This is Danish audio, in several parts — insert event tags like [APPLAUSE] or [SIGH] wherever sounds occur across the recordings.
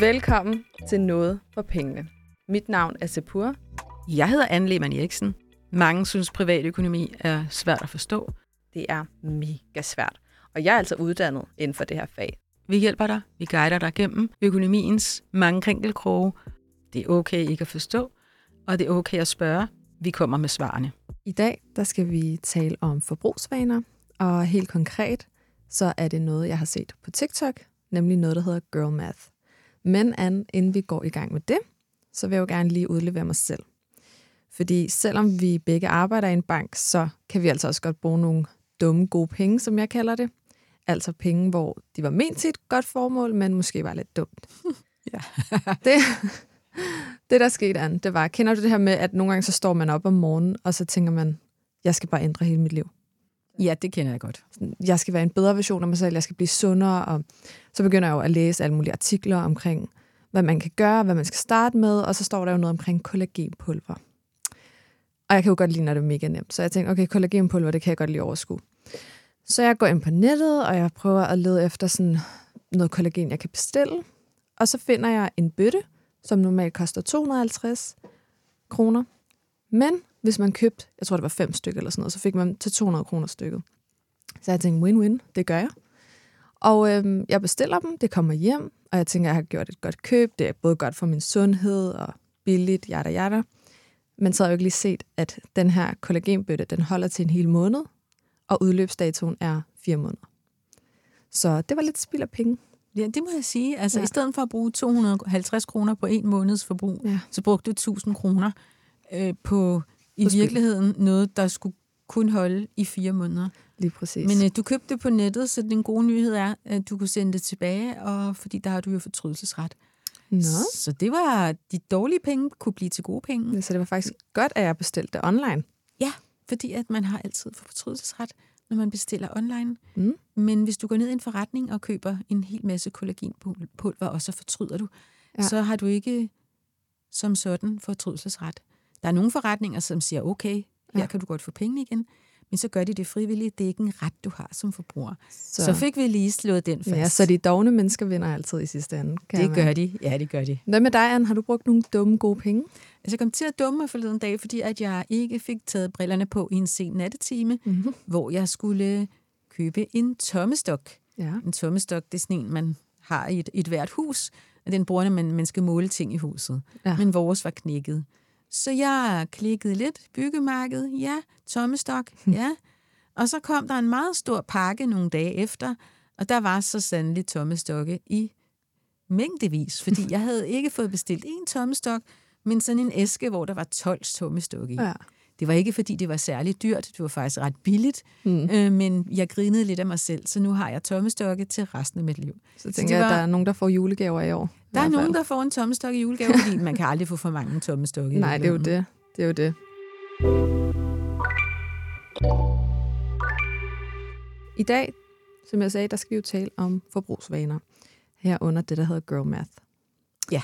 Velkommen til Noget for Pengene. Mit navn er Sepur. Jeg hedder Anne Lehmann Eriksen. Mange synes, privatøkonomi er svært at forstå. Det er mega svært. Og jeg er altså uddannet inden for det her fag. Vi hjælper dig. Vi guider dig gennem økonomiens mange krinkelkroge. Det er okay ikke at forstå, og det er okay at spørge. Vi kommer med svarene. I dag der skal vi tale om forbrugsvaner, og helt konkret, så er det noget, jeg har set på TikTok, nemlig noget, der hedder Girl Math. Men Anne, inden vi går i gang med det, så vil jeg jo gerne lige udlevere mig selv. Fordi selvom vi begge arbejder i en bank, så kan vi altså også godt bruge nogle dumme gode penge, som jeg kalder det. Altså penge, hvor de var ment til et godt formål, men måske var lidt dumt. [LAUGHS] Ja. det, det, der skete, Anne, det var, kender du det her med, at nogle gange så står man op om morgenen, og så tænker man, jeg skal bare ændre hele mit liv. Ja, det kender jeg godt. Jeg skal være en bedre version af mig selv, jeg skal blive sundere, og så begynder jeg jo at læse alle mulige artikler omkring, hvad man kan gøre, hvad man skal starte med, og så står der jo noget omkring kollagenpulver. Og jeg kan jo godt lide, når det er mega nemt. Så jeg tænkte, okay, kollagenpulver, det kan jeg godt lige overskue. Så jeg går ind på nettet, og jeg prøver at lede efter sådan noget kollagen, jeg kan bestille. Og så finder jeg en bøtte, som normalt koster 250 kroner. Men hvis man købte, jeg tror det var fem stykker eller sådan noget, så fik man til 200 kroner stykket. Så jeg tænkte, win-win, det gør jeg. Og øhm, jeg bestiller dem, det kommer hjem, og jeg tænker, jeg har gjort et godt køb. Det er både godt for min sundhed og billigt, jada jada. Men så har jeg jo ikke lige set, at den her kollagenbøtte, den holder til en hel måned, og udløbsdatoen er fire måneder. Så det var lidt spild af penge. Ja, det må jeg sige. Altså, Ja. i stedet for at bruge 250 kroner på en måneds forbrug, Ja. så brugte du 1000 kroner øh, på i virkeligheden noget, der skulle kun holde i fire måneder. Lige præcis. Men øh, du købte det på nettet, så den gode nyhed er, at du kunne sende det tilbage, og fordi der har du jo fortrydelsesret. Nå. Så det var, de dårlige penge kunne blive til gode penge. Så det var faktisk godt, at jeg bestilte det online. Ja, fordi at man har altid fortrydelsesret, når man bestiller online. Mm. Men hvis du går ned i en forretning og køber en hel masse kollagenpulver, og så fortryder du, ja. så har du ikke som sådan fortrydelsesret. Der er nogle forretninger, som siger, okay, her Ja. kan du godt få penge igen, men så gør de det frivilligt. Det er ikke en ret, du har som forbruger. Så, Så, fik vi lige slået den fast. ja, så de dogne mennesker vinder altid i sidste ende. Kan det gør de. Ja, det gør de. Hvad med dig, Anne? Har du brugt nogle dumme, gode penge? Altså, jeg kom til at dumme mig forleden dag, fordi at jeg ikke fik taget brillerne på i en sen nattetime, Mm-hmm. hvor jeg skulle købe en tommestok. Ja. En tommestok, det er sådan en, man har i et, et hvert hus, og den bruger, når man, man skal måle ting i huset. Ja. Men vores var knækket. Så jeg klikkede lidt, byggemarked, ja, tommestok, ja. Og så kom der en meget stor pakke nogle dage efter, og der var så sandelig tommestokke i mængdevis, fordi [LAUGHS] jeg havde ikke fået bestilt en tommestok, men sådan en æske, hvor der var 12 tommestokke i. ja. Det var ikke, fordi det var særligt dyrt. Det var faktisk ret billigt. Mm. Øh, men jeg grinede lidt af mig selv, så nu har jeg tommestokke til resten af mit liv. Så tænker jeg, var- at der er nogen, der får julegaver i år. Der er nogen, der får en tommestok i julegave, fordi man kan aldrig få for mange tommestokke. Nej, det er jo det. Det er jo det. I dag, som jeg sagde, der skal vi jo tale om forbrugsvaner. Herunder det, der hedder girl math. Ja.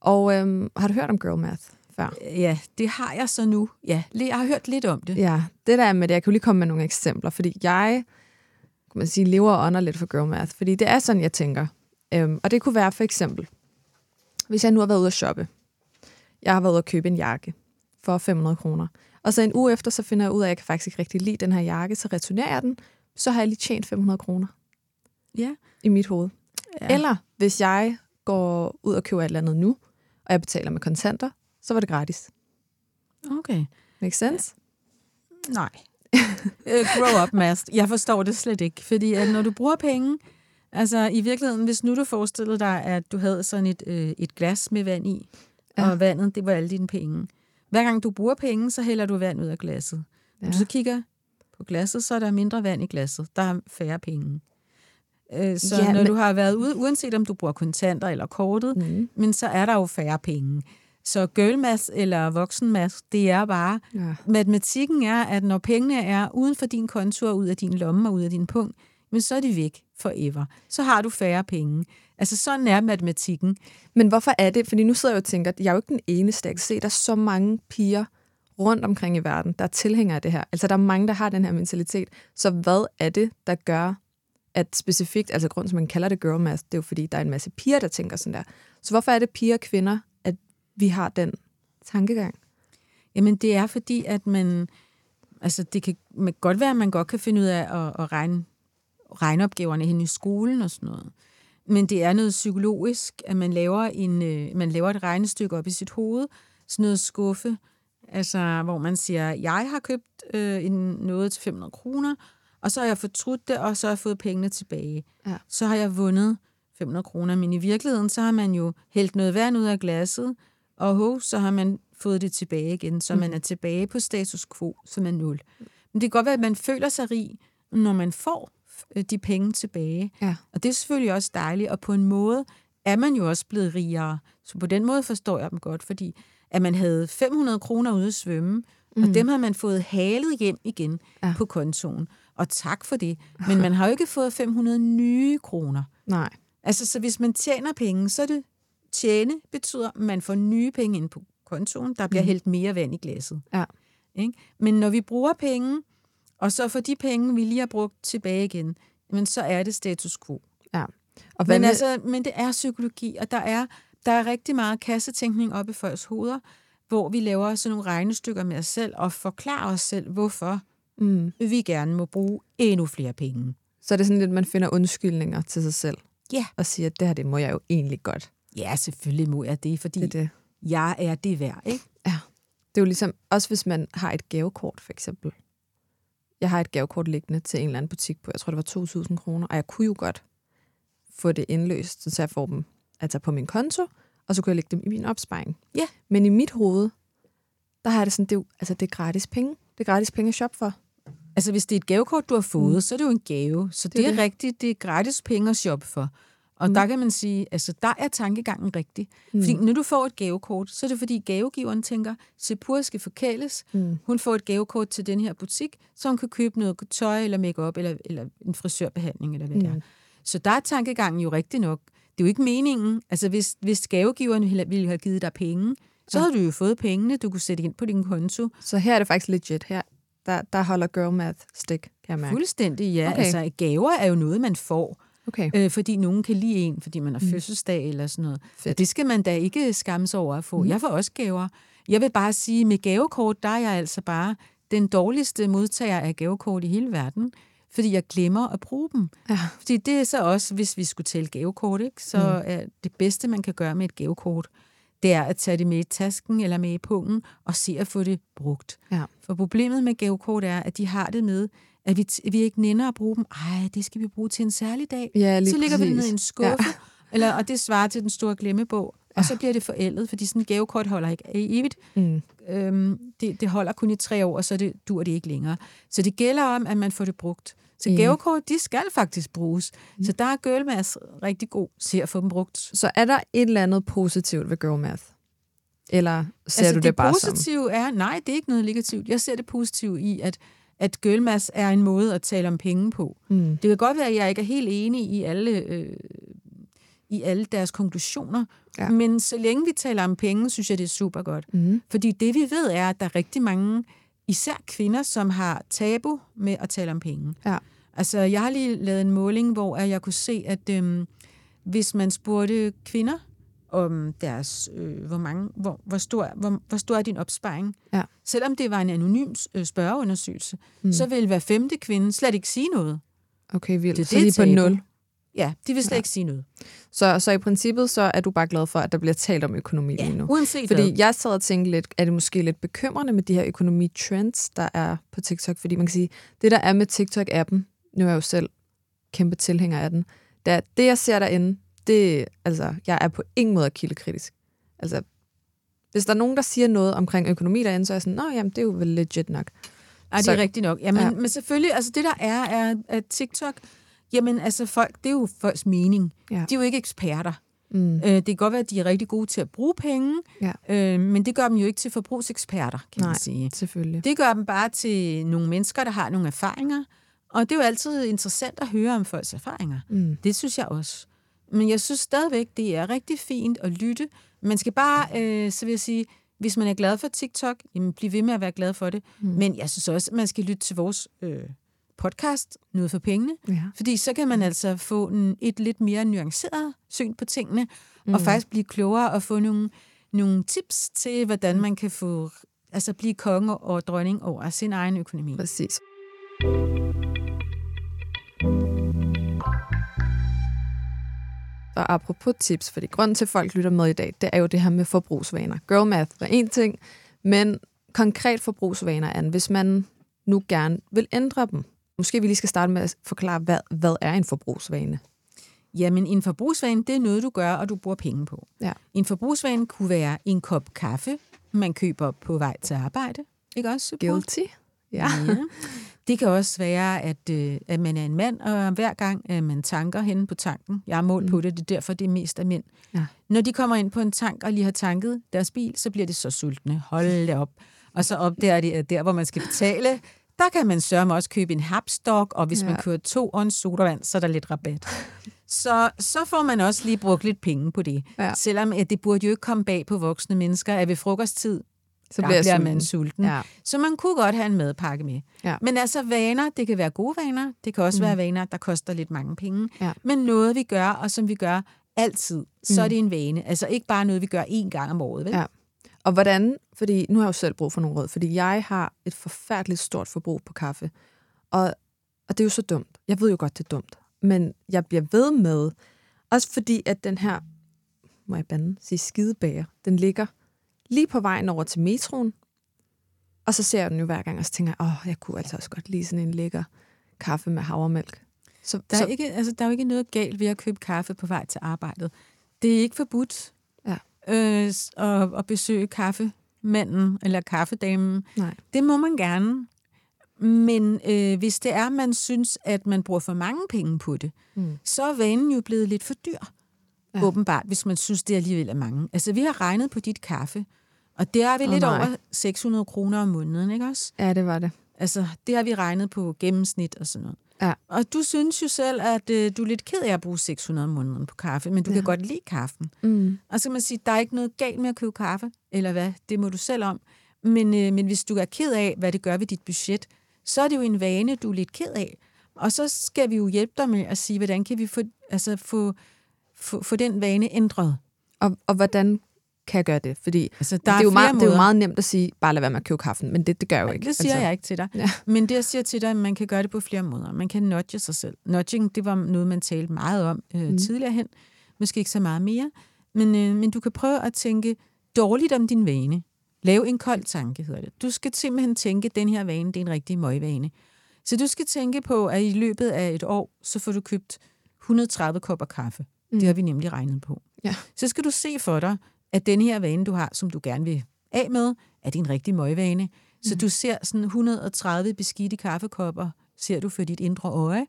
Og øhm, har du hørt om girl math før? Ja, det har jeg så nu. Ja, jeg har hørt lidt om det. Ja, det der er med det, jeg kan jo lige komme med nogle eksempler, fordi jeg, kan man sige, lever og ånder lidt for girl math, fordi det er sådan, jeg tænker. Øhm, og det kunne være for eksempel, hvis jeg nu har været ude at shoppe. Jeg har været ude at købe en jakke for 500 kroner. Og så en uge efter, så finder jeg ud af, at jeg kan faktisk ikke rigtig lide den her jakke, så returnerer jeg den, så har jeg lige tjent 500 kroner Ja. i mit hoved. Ja. Eller hvis jeg går ud og køber et eller andet nu, og jeg betaler med kontanter, så var det gratis. Okay. Make sense? Nej. [LAUGHS] Øh, Grow up, Mads. Jeg forstår det slet ikke, fordi at når du bruger penge, altså i virkeligheden, hvis nu du forestillede dig, at du havde sådan et, øh, et glas med vand i, Ja. ja. og vandet, det var alle dine penge. Hver gang du bruger penge, så hælder du vand ud af glasset. Når Ja. du så kigger på glasset, så er der mindre vand i glasset. Der er færre penge. Øh, Så Ja, ja, når men- du har været ude, uanset om du bruger kontanter eller kortet, Mm. men så er der jo færre penge. Så girlmass eller voksenmass, det er bare, Ja. matematikken er, at når pengene er uden for din konto og ud af din lomme og ud af din punkt, men så er de væk forever. Så har du færre penge. Altså sådan er matematikken. Men hvorfor er det? Fordi nu sidder jeg og tænker, at jeg er jo ikke den eneste. Jeg kan se, at der er så mange piger rundt omkring i verden, der er tilhængere af det her. Altså, der er mange, der har den her mentalitet. Så hvad er det, der gør, at specifikt, altså grund til, man kalder det girl math, det er jo fordi, der er en masse piger, der tænker sådan der. Så hvorfor er det piger og kvinder, vi har den tankegang? Jamen, det er fordi, at man... Altså, det kan man godt være, at man godt kan finde ud af at, at regne regneopgaverne hen i skolen og sådan noget. Men det er noget psykologisk, at man laver, en, øh, man laver et regnestykke op i sit hoved, sådan noget skuffe, altså hvor man siger, jeg har købt øh, en, noget til 500 kroner, og så har jeg fortrudt det, og så har jeg fået pengene tilbage. Ja. Så har jeg vundet 500 kroner, men i virkeligheden, så har man jo hældt noget vand ud af glasset, og ho, så har man fået det tilbage igen, så mm. man er tilbage på status quo, som er nul. Men det kan godt være, at man føler sig rig, når man får øh, de penge tilbage. Ja. Og det er selvfølgelig også dejligt, og på en måde er man jo også blevet rigere. Så på den måde forstår jeg dem godt, fordi at man havde 500 kroner ude at svømme, mm. og dem har man fået halet hjem igen Ja. ja. på kontoen. Og tak for det. Men man har jo ikke fået 500 nye kroner. Nej. Altså, så hvis man tjener penge, så er det tjene betyder, at man får nye penge ind på kontoen. Der bliver Mhm. hældt mere vand i glasset. Ja. Ikke? Men når vi bruger penge, og så får de penge, vi lige har brugt tilbage igen, men så er det status quo. Ja. Og Men, med, altså, men det er psykologi, og der er, der er rigtig meget kassetænkning op i folks hoveder, hvor vi laver sådan nogle regnestykker med os selv og forklarer os selv, hvorfor mm, vi gerne må bruge endnu flere penge. så er det sådan lidt, man finder undskyldninger til sig selv. Ja. Og siger, at det her, det må jeg jo egentlig godt. Ja, selvfølgelig må jeg det, fordi Det er det. jeg er det værd, ikke? Ja. Det er jo ligesom, også hvis man har et gavekort, for eksempel. Jeg har et gavekort liggende til en eller anden butik på, jeg tror, det var 2.000 kroner, og jeg kunne jo godt få det indløst, så jeg får dem altså på min konto, og så kunne jeg lægge dem i min opsparing. Ja. Men i mit hoved, der har jeg det sådan, det er, altså, det er gratis penge. Det er gratis penge at shoppe for. Altså, hvis det er et gavekort, du har fået, mm. så er det jo en gave. Så det, er det er det. rigtigt, det er gratis penge at shoppe for. Og mm. der kan man sige, altså der er tankegangen rigtig. Mm. Fordi når du får et gavekort, så er det fordi gavegiveren tænker, Sepur skal forkæles. Mm. Hun får et gavekort til den her butik, så hun kan købe noget tøj eller makeup eller, eller en frisørbehandling eller hvad mm. det er. Så der er tankegangen jo rigtig nok. Det er jo ikke meningen. Altså hvis, hvis gavegiveren ville have givet dig penge, så Ja. havde du jo fået pengene, du kunne sætte ind på din konto. Så her er det faktisk legit. Her, der, der holder girl math stik, kan jeg mærke. Fuldstændig, ja. Okay. Altså gaver er jo noget, man får. Okay. øh, fordi nogen kan lide en, fordi man har mm. fødselsdag eller sådan noget. Fedt. Og det skal man da ikke skamme sig over at få. Mm. Jeg får også gaver. Jeg vil bare sige, med gavekort, der er jeg altså bare den dårligste modtager af gavekort i hele verden, fordi jeg glemmer at bruge dem. Ja. Fordi det er så også, hvis vi skulle tælle gavekort, ikke? så mm. er det bedste, man kan gøre med et gavekort, det er at tage det med i tasken eller med i pungen og se at få det brugt. Ja. For problemet med gavekort er, at de har det med, at vi, vi ikke nænder at bruge dem. Ej, det skal vi bruge til en særlig dag. Ja, lige så ligger vi det præcis. ned i en skuffe, ja. eller, og det svarer til den store glemmebog. Og så bliver det forældet, fordi sådan et gavekort holder ikke evigt. Mm. Øhm, det, det holder kun i tre år, og så det, dur det ikke længere. Så det gælder om, at man får det brugt. Så Enig. gavekort, de skal faktisk bruges. Så der er Girlmass rigtig god til at få dem brugt. Så er der et eller andet positivt ved girl math? Eller ser altså, du det, det bare som? positive er, nej, det er ikke noget negativt. Jeg ser det positive i, at, at Girlmass er en måde at tale om penge på. Mm. Det kan godt være, at jeg ikke er helt enig i alle, øh, i alle deres konklusioner, Ja. men så længe vi taler om penge, synes jeg, det er super godt. Mm. Fordi det vi ved er, at der er rigtig mange, især kvinder, som har tabu med at tale om penge. Ja. Altså, jeg har lige lavet en måling, hvor jeg kunne se, at øhm, hvis man spurgte kvinder om deres, øh, hvor, mange, hvor, hvor, stor, hvor, hvor stor er din opsparing, Ja. selvom det var en anonym øh, spørgeundersøgelse, mm. så vil hver femte kvinde slet ikke sige noget. Okay, vildt. Det er så det de er på tabu. nul. Ja, de vil slet ja. ikke sige noget. Så, så i princippet så er du bare glad for, at der bliver talt om økonomi Ja, lige nu. uanset Fordi hvad. jeg sad og tænkte lidt, er det måske lidt bekymrende med de her økonomi-trends, der er på TikTok? Fordi man kan sige, det der er med TikTok-appen, nu er jeg jo selv kæmpe tilhænger af den, det, er, det jeg ser derinde, det, altså, jeg er på ingen måde kildekritisk. Altså, hvis der er nogen, der siger noget omkring økonomi derinde, så er jeg sådan, nå jamen, det er jo vel legit nok. Ej, det Så- er rigtigt nok. Jamen, Ja. ja. Men selvfølgelig, altså det der er, er at TikTok, jamen altså folk, det er jo folks mening. Ja. De er jo ikke eksperter. Mm. Øh, det kan godt være, at de er rigtig gode til at bruge penge, Ja. øh, men det gør dem jo ikke til forbrugseksperter, kan Nej. man sige. Selvfølgelig. Det gør dem bare til nogle mennesker, der har nogle erfaringer, og det er jo altid interessant at høre om folks erfaringer. Mm. Det synes jeg også. Men jeg synes stadigvæk, det er rigtig fint at lytte. Man skal bare, øh, så vil jeg sige, hvis man er glad for TikTok, jamen bliv ved med at være glad for det. Mm. Men jeg synes også, at man skal lytte til vores øh, podcast, noget for pengene. Ja. Fordi så kan man altså få en, et lidt mere nuanceret syn på tingene, mm. og faktisk blive klogere og få nogle, nogle tips til, hvordan man kan få altså blive konge og dronning over sin egen økonomi. Præcis. Og apropos tips, fordi grunden til, at folk lytter med i dag, det er jo det her med forbrugsvaner. Girl math er en ting, men konkret forbrugsvaner er, hvis man nu gerne vil ændre dem. Måske vi lige skal starte med at forklare, hvad, hvad er en forbrugsvane? Jamen, en forbrugsvane, det er noget, du gør, og du bruger penge på. Ja. En forbrugsvane kunne være en kop kaffe, man køber på vej til arbejde. Ikke også? Guilty. Ja. ja. Det kan også være, at, øh, at man er en mand, og hver gang at man tanker henne på tanken, jeg har målt mm. på det, det er derfor, det er mest af mænd. Ja. Når de kommer ind på en tank og lige har tanket deres bil, så bliver det så sultne. Hold det op. Og så opdager de, at der, hvor man skal betale, der kan man sørge også købe en hapstok, og hvis ja. man kører to og en sodavand, så er der lidt rabat. Så, så får man også lige brugt lidt penge på det. Ja. Selvom at det burde jo ikke komme bag på voksne mennesker, at ved frokosttid, Så bliver, bliver jeg man sulten. sulten. Ja. Så man kunne godt have en madpakke med. Ja. Men altså vaner, det kan være gode vaner, det kan også mm. være vaner, der koster lidt mange penge. Ja. Men noget vi gør, og som vi gør altid, så Mm. er det en vane. Altså ikke bare noget, vi gør én gang om året. Vel? Ja. Og hvordan, fordi nu har jeg jo selv brug for nogle råd, fordi jeg har et forfærdeligt stort forbrug på kaffe. Og, og det er jo så dumt. Jeg ved jo godt, det er dumt. Men jeg bliver ved med, også fordi at den her, må jeg bande, sige skidebager, den ligger lige på vejen over til metroen. Og så ser jeg den jo hver gang, og så tænker jeg, åh, jeg kunne altså også godt lide sådan en lækker kaffe med havremælk. Så, Der, er så, ikke, altså, der er jo ikke noget galt ved at købe kaffe på vej til arbejdet. Det er ikke forbudt Ja. øh, at, at besøge kaffemanden eller kaffedamen. nej. Det må man gerne. Men øh, hvis det er, man synes, at man bruger for mange penge på det, Mm. så er vanen jo blevet lidt for dyr. Ja. Åbenbart, hvis man synes, det alligevel er mange. Altså, vi har regnet på dit kaffe, og det er vi Åh, lidt nej. over 600 kroner om måneden, ikke også? Ja, det var det. Altså, det har vi regnet på gennemsnit og sådan noget. Ja. Og du synes jo selv, at øh, du er lidt ked af at bruge 600 om måneden på kaffe, men du Ja. kan godt lide kaffen. Mm. Og så kan man sige, der er ikke noget galt med at købe kaffe, eller hvad, det må du selv om. Men, øh, men hvis du er ked af, hvad det gør ved dit budget, så er det jo en vane, du er lidt ked af. Og så skal vi jo hjælpe dig med at sige, hvordan kan vi få, altså få, få, få den vane ændret. Og, og hvordan kan jeg gøre det? Fordi Altså, der det, er jo meget, det er jo meget nemt at sige, bare lad være med at købe kaffen, men det, det gør jeg jo ikke. Det siger altså. jeg ikke til dig. Ja. Men det, jeg siger til dig, at man kan gøre det på flere måder. Man kan nudge sig selv. Nudging, det var noget, man talte meget om øh, mm. tidligere hen. Måske ikke så meget mere. Men, øh, men du kan prøve at tænke dårligt om din vane. Lav en kold tanke, hedder det. Du skal simpelthen tænke, at den her vane, det er en rigtig møgvane. Så du skal tænke på, at i løbet af et år, så får du købt 130 kopper kaffe. Mm. Det har vi nemlig regnet på. Ja. Så skal du se for dig, at den her vane, du har, som du gerne vil af med, er det en rigtig møgvane. Så Mm. du ser sådan 130 beskidte kaffekopper, ser du for dit indre øje,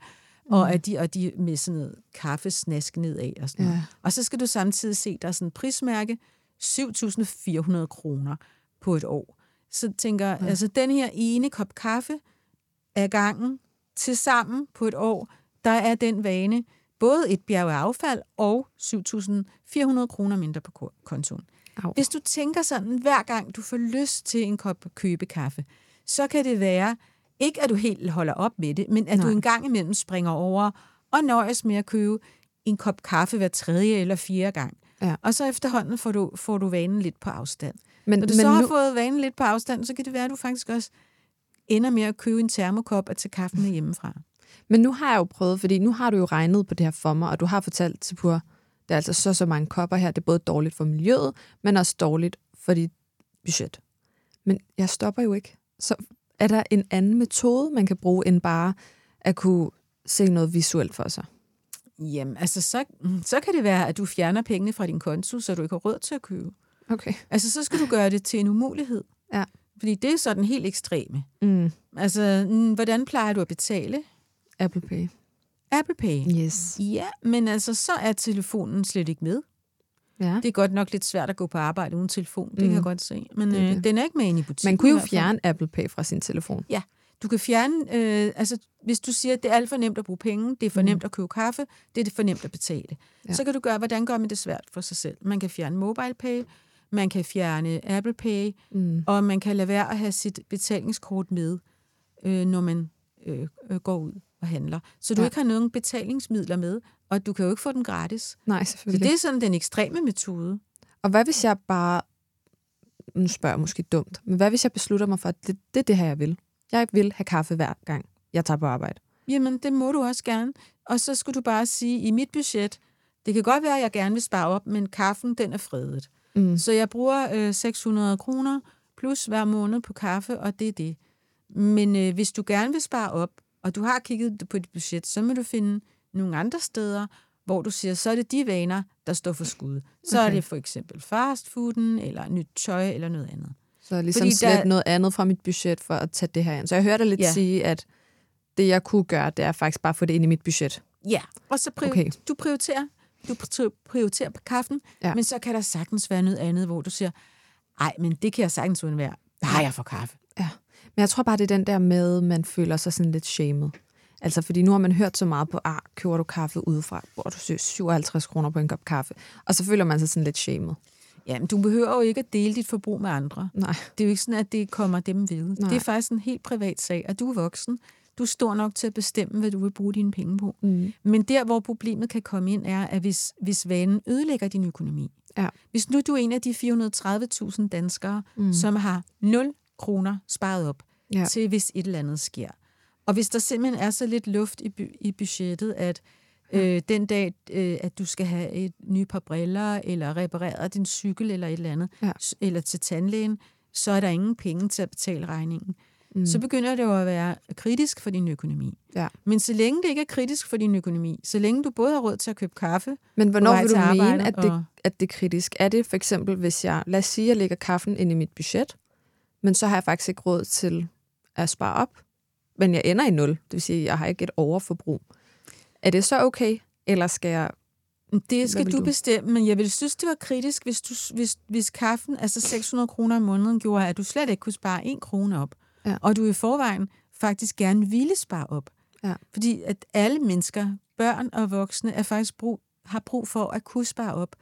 mm. og, at de, og de med sådan noget kaffesnask nedad og sådan noget. Ja. Og så skal du samtidig se, der er sådan et prismærke, 7.400 kroner på et år. Så tænker Ja. altså den her ene kop kaffe af gangen til sammen på et år, der er den vane både et bjerg af affald og 7.400 kroner mindre på ko- kontoen. Au. Hvis du tænker sådan, hver gang du får lyst til en kop købekaffe, så kan det være, ikke at du helt holder op med det, men at Nej. du en gang imellem springer over og nøjes med at købe en kop kaffe hver tredje eller fjerde gang. Ja. Og så efterhånden får du, får du vanen lidt på afstand. Men, Når du men så har nu, fået vanen lidt på afstand, så kan det være, at du faktisk også ender med at købe en termokop og tage kaffen med hjemmefra. Men nu har jeg jo prøvet, fordi nu har du jo regnet på det her for mig, og du har fortalt til Pur, der er altså så så mange kopper her, det er både dårligt for miljøet, men også dårligt for dit budget. Men jeg stopper jo ikke. Så er der en anden metode, man kan bruge, end bare at kunne se noget visuelt for sig? Jamen, altså, så, så kan det være, at du fjerner pengene fra din konto, så du ikke har råd til at købe. Okay. Altså, så skal du gøre det til en umulighed. Ja. Fordi det er sådan helt ekstreme. Mm. Altså, mm, hvordan plejer du at betale? Apple Pay. Apple Pay. Yes. Ja, men altså, så er telefonen slet ikke med. Ja. Det er godt nok lidt svært at gå på arbejde uden telefon, det Mm. kan jeg godt se. Men Det øh, det. den er ikke med ind i butikken. Man kunne jo fjerne Apple Pay fra sin telefon. Du kan fjerne, øh, altså hvis du siger, at det er alt for nemt at bruge penge, det er for Mm. nemt at købe kaffe, det er for nemt at betale. Ja. Ja. Så kan du gøre, hvordan gør man det svært for sig selv? Man kan fjerne mobile pay, man kan fjerne Apple Pay, Mm. og man kan lade være at have sit betalingskort med, øh, når man øh, øh, går ud og handler. Så du Ja. ikke har nogen betalingsmidler med, og du kan jo ikke få den gratis. Nej, Så selvfølgelig. det er sådan den ekstreme metode. Og hvad hvis jeg bare, nu spørger jeg måske dumt, men hvad hvis jeg beslutter mig for, at det, det er det her, jeg vil? Jeg vil have kaffe hver gang, jeg tager på arbejde. Jamen, det må du også gerne. Og så skulle du bare sige, i mit budget, det kan godt være, at jeg gerne vil spare op, men kaffen, den er fredet. Mm. Så jeg bruger øh, 600 kroner plus hver måned på kaffe, og det er det. Men øh, hvis du gerne vil spare op, og du har kigget på dit budget, så må du finde nogle andre steder, hvor du siger, så er det de vaner, der står for skud. Så okay. er det for eksempel fastfooden, eller nyt tøj, eller noget andet. Så ligesom Fordi slet der- noget andet fra mit budget for at tage det her ind. Så jeg hørte dig lidt Ja. sige, at det, jeg kunne gøre, det er faktisk bare at få det ind i mit budget. Ja, og så prior- Okay. du prioriterer, du pri- prioriterer på kaffen, Ja. men så kan der sagtens være noget andet, hvor du siger, ej, men det kan jeg sagtens undvære. Nej, jeg får kaffe. Men jeg tror bare, det er den der med, man føler sig sådan lidt shamed. Altså, fordi nu har man hørt så meget på, ah, køber du kaffe udefra, hvor du søger 57 kroner på en kop kaffe. Og så føler man sig sådan lidt shamed. Ja, men du behøver jo ikke at dele dit forbrug med andre. Nej. Det er jo ikke sådan, at det kommer dem ved. Nej. Det er faktisk en helt privat sag, og du er voksen. Du er stor nok til at bestemme, hvad du vil bruge dine penge på. Mm. Men der, hvor problemet kan komme ind, er, at hvis, hvis vanen ødelægger din økonomi. Ja. Hvis nu du er en af de 430.000 danskere, mm. som har 0 kroner sparet op, Ja. til hvis et eller andet sker. Og hvis der simpelthen er så lidt luft i, by- i budgettet, at øh, den dag, øh, at du skal have et nye par briller, eller repareret din cykel, eller et eller andet, Ja. eller til tandlægen, så er der ingen penge til at betale regningen. Mm. Så begynder det jo at være kritisk for din økonomi. Ja. Men så længe det ikke er kritisk for din økonomi, så længe du både har råd til at købe kaffe, Men hvornår vil du mene, at det, og- at det er kritisk? Er det for eksempel, hvis jeg, lad os sige, at jeg lægger kaffen ind i mit budget, men så har jeg faktisk ikke råd til at spare op, men jeg ender i nul, det vil sige, at jeg har ikke et overforbrug. Er det så okay, eller skal jeg... det skal vil du du? bestemme, men jeg ville synes, det var kritisk, hvis, du, hvis, hvis kaffen, altså 600 kroner om måneden, gjorde, at du slet ikke kunne spare en krone op. Ja. Og du i forvejen faktisk gerne ville spare op. Ja. Fordi at alle mennesker, børn og voksne, er faktisk brug, har brug for at kunne spare op.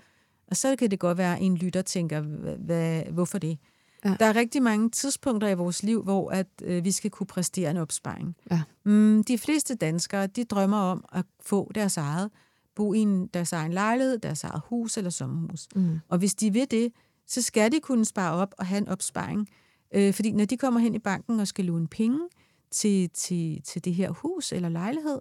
Og så kan det godt være, at en lytter tænker, "Hva- hvad, hvorfor det? Ja. Der er rigtig mange tidspunkter i vores liv, hvor at, øh, vi skal kunne præstere en opsparing. Ja. Mm, de fleste danskere, de drømmer om at få deres eget, bo i en, deres egen lejlighed, deres eget hus eller sommerhus. Mm. Og hvis de vil det, så skal de kunne spare op og have en opsparing. Øh, fordi når de kommer hen i banken og skal låne penge til, til, til det her hus eller lejlighed,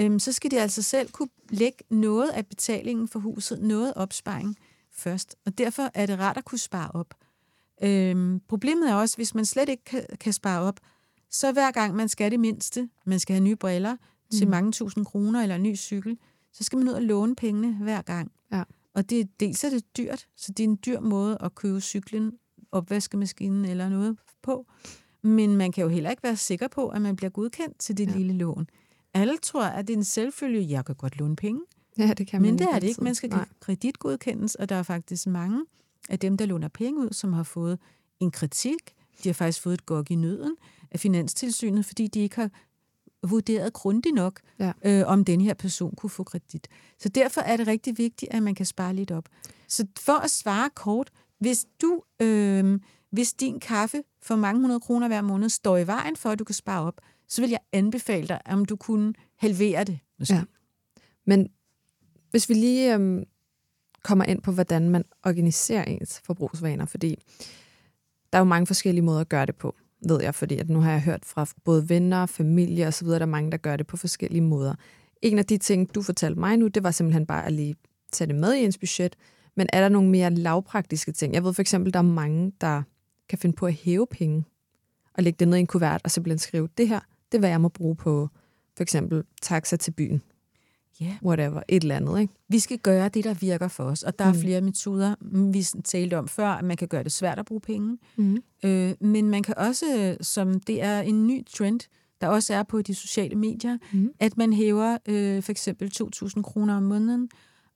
øhm, så skal de altså selv kunne lægge noget af betalingen for huset, noget opsparing først. Og derfor er det rart at kunne spare op. Øhm, problemet er også, hvis man slet ikke kan, kan spare op, så hver gang man skal det mindste, man skal have nye briller mm. til mange tusind kroner eller en ny cykel, så skal man ud og låne pengene hver gang. Ja. Og det, dels er det dyrt, så det er en dyr måde at købe cyklen, opvaskemaskinen eller noget på. Men man kan jo heller ikke være sikker på, at man bliver godkendt til det Ja. lille lån. Alle tror, at det er en selvfølge, jeg kan godt låne penge. Ja, det kan man Men det er det ikke. Man skal Nej. kreditgodkendes, og der er faktisk mange af dem, der låner penge ud, som har fået en kritik. De har faktisk fået et gok i nøden af Finanstilsynet, fordi de ikke har vurderet grundigt nok, Ja. øh, om den her person kunne få kredit. Så derfor er det rigtig vigtigt, at man kan spare lidt op. Så for at svare kort, hvis du, øh, hvis din kaffe for mange hundrede kroner hver måned står i vejen for, at du kan spare op, så vil jeg anbefale dig, om du kunne halvere det. Måske. Ja. Men hvis vi lige øhm, kommer ind på, hvordan man organiserer ens forbrugsvaner, fordi der er jo mange forskellige måder at gøre det på, ved jeg, fordi at nu har jeg hørt fra både venner, familie osv., der er mange, der gør det på forskellige måder. En af de ting, du fortalte mig nu, det var simpelthen bare at lige tage det med i ens budget, men er der nogle mere lavpraktiske ting? Jeg ved for eksempel, der er mange, der kan finde på at hæve penge og lægge det ned i en kuvert, og simpelthen skrive, det her, det er, hvad jeg må bruge på for eksempel taxa til byen Ja. whatever, et eller andet, ikke? Vi skal gøre det, der virker for os, og der er Mm. flere metoder. Mm, Vi talte om før, at man kan gøre det svært at bruge penge, Mm. øh, men man kan også, som det er en ny trend, der også er på de sociale medier, Mm. at man hæver øh, for eksempel 2.000 kroner om måneden,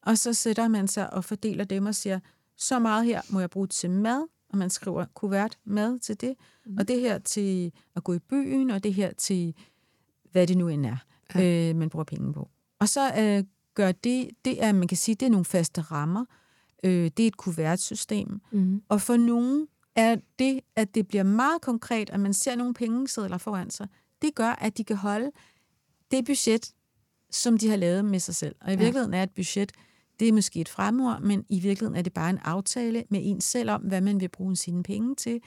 og så sætter man sig og fordeler dem og siger, så meget her må jeg bruge til mad, og man skriver kuvert mad til det, mm. og det her til at gå i byen, og det her til, hvad det nu end er, ja. øh, man bruger penge på. Og så øh, gør det, det er, man kan sige, det er nogle faste rammer, øh, det er et kuvertsystem, Mm. og for nogen er det, at det bliver meget konkret, at man ser nogle pengesedler foran sig, det gør, at de kan holde det budget, som de har lavet med sig selv. Og i virkeligheden er et budget, det er måske et fremord, men i virkeligheden er det bare en aftale med en selv om, hvad man vil bruge sine penge til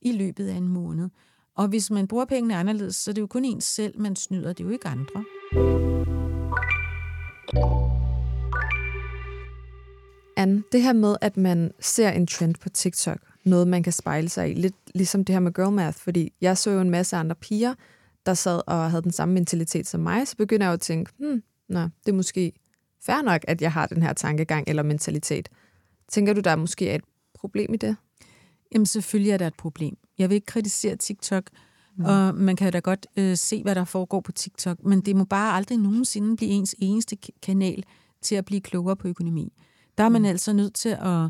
i løbet af en måned. Og hvis man bruger pengene anderledes, så er det jo kun en selv, man snyder, det er jo ikke andre. Anne, det her med, at man ser en trend på TikTok, noget man kan spejle sig i, lidt ligesom det her med girl math, fordi jeg så jo en masse andre piger, der sad og havde den samme mentalitet som mig, så begynder jeg jo at tænke, hmm, nå, det er måske fair nok, at jeg har den her tankegang eller mentalitet. Tænker du, der måske er et problem i det? Jamen selvfølgelig er der et problem. Jeg vil ikke kritisere TikTok, mm. og man kan da godt øh, se, hvad der foregår på TikTok, men det må bare aldrig nogensinde blive ens eneste kanal til at blive klogere på økonomi. Der er man mm. altså nødt til at...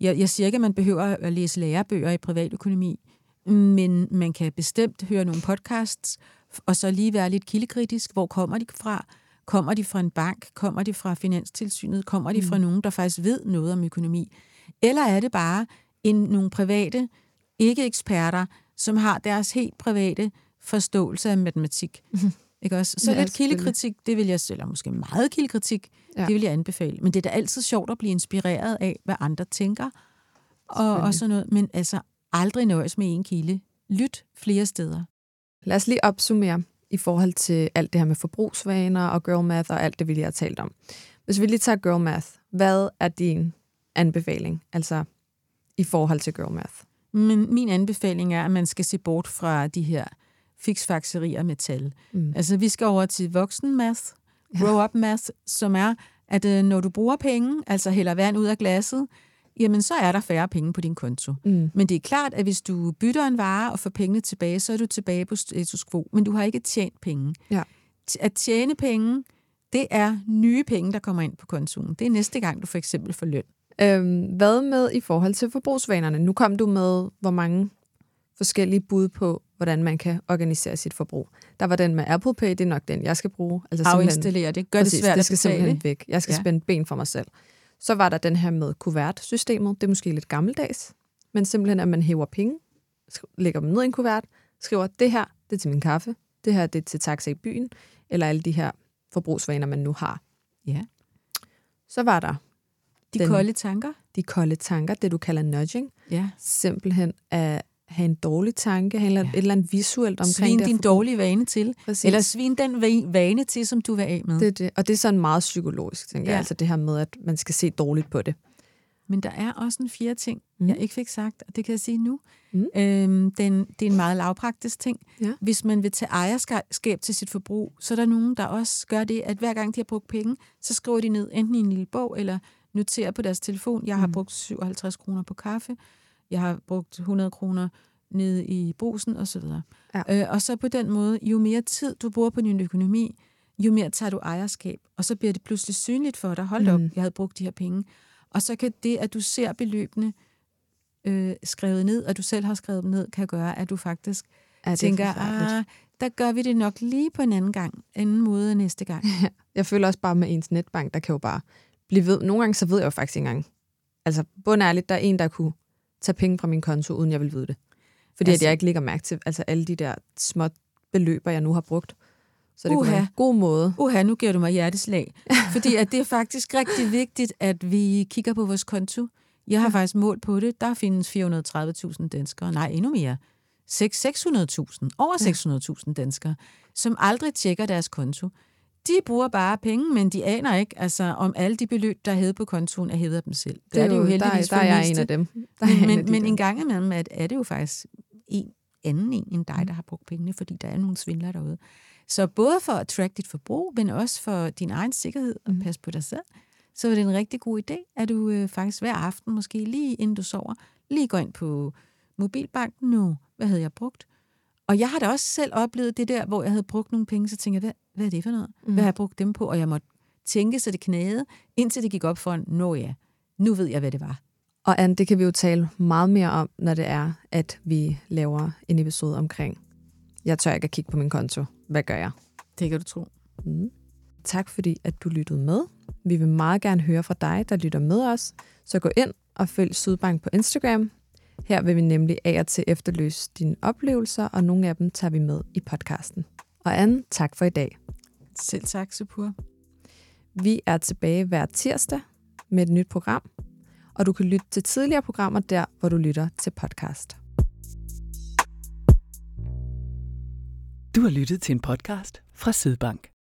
Jeg, jeg siger ikke, at man behøver at læse lærebøger i privatøkonomi, men man kan bestemt høre nogle podcasts, og så lige være lidt kildekritisk. Hvor kommer de fra? Kommer de fra en bank? Kommer de fra Finanstilsynet? Kommer de fra nogen, der faktisk ved noget om økonomi? Eller er det bare en, nogle private, ikke eksperter, som har deres helt private forståelse af matematik? [LAUGHS] Ikke også? Så Ja, lidt kildekritik, det vil jeg, eller måske meget kildekritik, ja. det vil jeg anbefale. Men det er da altid sjovt at blive inspireret af, hvad andre tænker, og, og sådan noget. Men altså, aldrig nøjes med en kilde. Lyt flere steder. Lad os lige opsummere i forhold til alt det her med forbrugsvaner og girl math og alt det, vi lige har talt om. Hvis vi lige tager girl math, hvad er din anbefaling, altså i forhold til girl math? Men min anbefaling er, at man skal se bort fra de her fiksfakserier med tal. Mm. Altså, vi skal over til voksen math, grow-up math, som er, at øh, når du bruger penge, altså hælder vand ud af glasset, jamen så er der færre penge på din konto. Mm. Men det er klart, at hvis du bytter en vare og får pengene tilbage, så er du tilbage på status quo, men du har ikke tjent penge. Ja. At tjene penge, det er nye penge, der kommer ind på kontoen. Det er næste gang, du for eksempel får løn. Øhm, hvad med i forhold til forbrugsvanerne? Nu kom du med, hvor mange forskellige bud på, hvordan man kan organisere sit forbrug. Der var den med Apple Pay, det er nok den, jeg skal bruge. Altså Afinstallere det. Gør Præcis, det svært det at skal betale. simpelthen væk. Jeg skal ja. Spænde ben for mig selv. Så var der den her med kuvertsystemet. Det er måske lidt gammeldags, men simpelthen, at man hæver penge, lægger dem ned i en kuvert, skriver, det her, det er til min kaffe, det her, det er til taxa i byen, eller alle de her forbrugsvaner, man nu har. Ja. Så var der De Den- kolde tanker. de kolde tanker, det du kalder nudging. Ja. Simpelthen at have en dårlig tanke, have ja. et eller andet visuelt omkring Svin det. din forbrug. dårlige vane til. Præcis. Eller svin den va- vane til, som du vil af med. det, det. Og det er sådan meget psykologisk, tænker ja. jeg. Altså det her med, at man skal se dårligt på det. Men der er også en fjerde ting, mm. jeg ikke fik sagt, og det kan jeg sige nu. Mm. Øhm, den, det er en meget lavpraktisk ting. Ja. Hvis man vil tage ejerskab til sit forbrug, så er der nogen, der også gør det, at hver gang de har brugt penge, så skriver de ned enten i en lille bog, eller noterer på deres telefon, jeg har Mm. brugt 57 kroner på kaffe, jeg har brugt 100 kroner nede i brusen osv. Ja. Øh, og så på den måde, jo mere tid du bruger på din økonomi, jo mere tager du ejerskab, og så bliver det pludselig synligt for dig, hold op, Mm. jeg havde brugt de her penge. Og så kan det, at du ser beløbene øh, skrevet ned, og du selv har skrevet dem ned, kan gøre, at du faktisk Ja, det er tænker, ah, der gør vi det nok lige på en anden gang, anden måde næste gang. [LAUGHS] Jeg føler også bare med ens netbank, der kan jo bare blive ved. Nogle gange så ved jeg jo faktisk ikke engang. Altså bundærligt, der er en, der kunne tage penge fra min konto, uden jeg vil vide det. Fordi altså, at jeg ikke lægger mærke til altså alle de der små beløber, jeg nu har brugt. Så det kunne være Uha. en god måde. Uha, nu giver du mig hjerteslag. [LAUGHS] Fordi at det er faktisk rigtig vigtigt, at vi kigger på vores konto. Jeg har faktisk målt på det. Der findes 430.000 danskere. Nej, endnu mere. 6 600.000. Over 600.000 danskere, som aldrig tjekker deres konto. De bruger bare penge, men de aner ikke, altså, om alle de beløb, der er hævet på kontoen, er hævet af dem selv. Det, er det jo heldigvis der, der er jeg det en af dem. Der er Men, en af de men der. en gang imellem er, er det jo faktisk en anden en end dig, der har brugt pengene, fordi der er nogle svindlere derude. Så både for at track dit forbrug, men også for din egen sikkerhed og Mhm. passe på dig selv, så er det en rigtig god idé, at du øh, faktisk hver aften, måske lige inden du sover, lige går ind på mobilbanken nu. Hvad havde jeg brugt? Og jeg har da også selv oplevet det der, hvor jeg havde brugt nogle penge, så tænker jeg, hvad, er det for noget? Mhm. Hvad har jeg brugt dem på? Og jeg måtte tænke, så det knæede, indtil det gik op for en, nå ja, nu ved jeg, hvad det var. Og Anne, det kan vi jo tale meget mere om, når det er, at vi laver en episode omkring, jeg tør ikke at kigge på min konto. Hvad gør jeg? Det kan du tro. Mm. Tak fordi, at du lyttede med. Vi vil meget gerne høre fra dig, der lytter med os. Så gå ind og følg Sydbank på Instagram. Her vil vi nemlig af og til efterløse dine oplevelser, og nogle af dem tager vi med i podcasten. Og Anne, tak for i dag. Selv tak, Sepur. Vi er tilbage hver tirsdag med et nyt program, og du kan lytte til tidligere programmer der, hvor du lytter til podcast. Du har lyttet til en podcast fra Sydbank.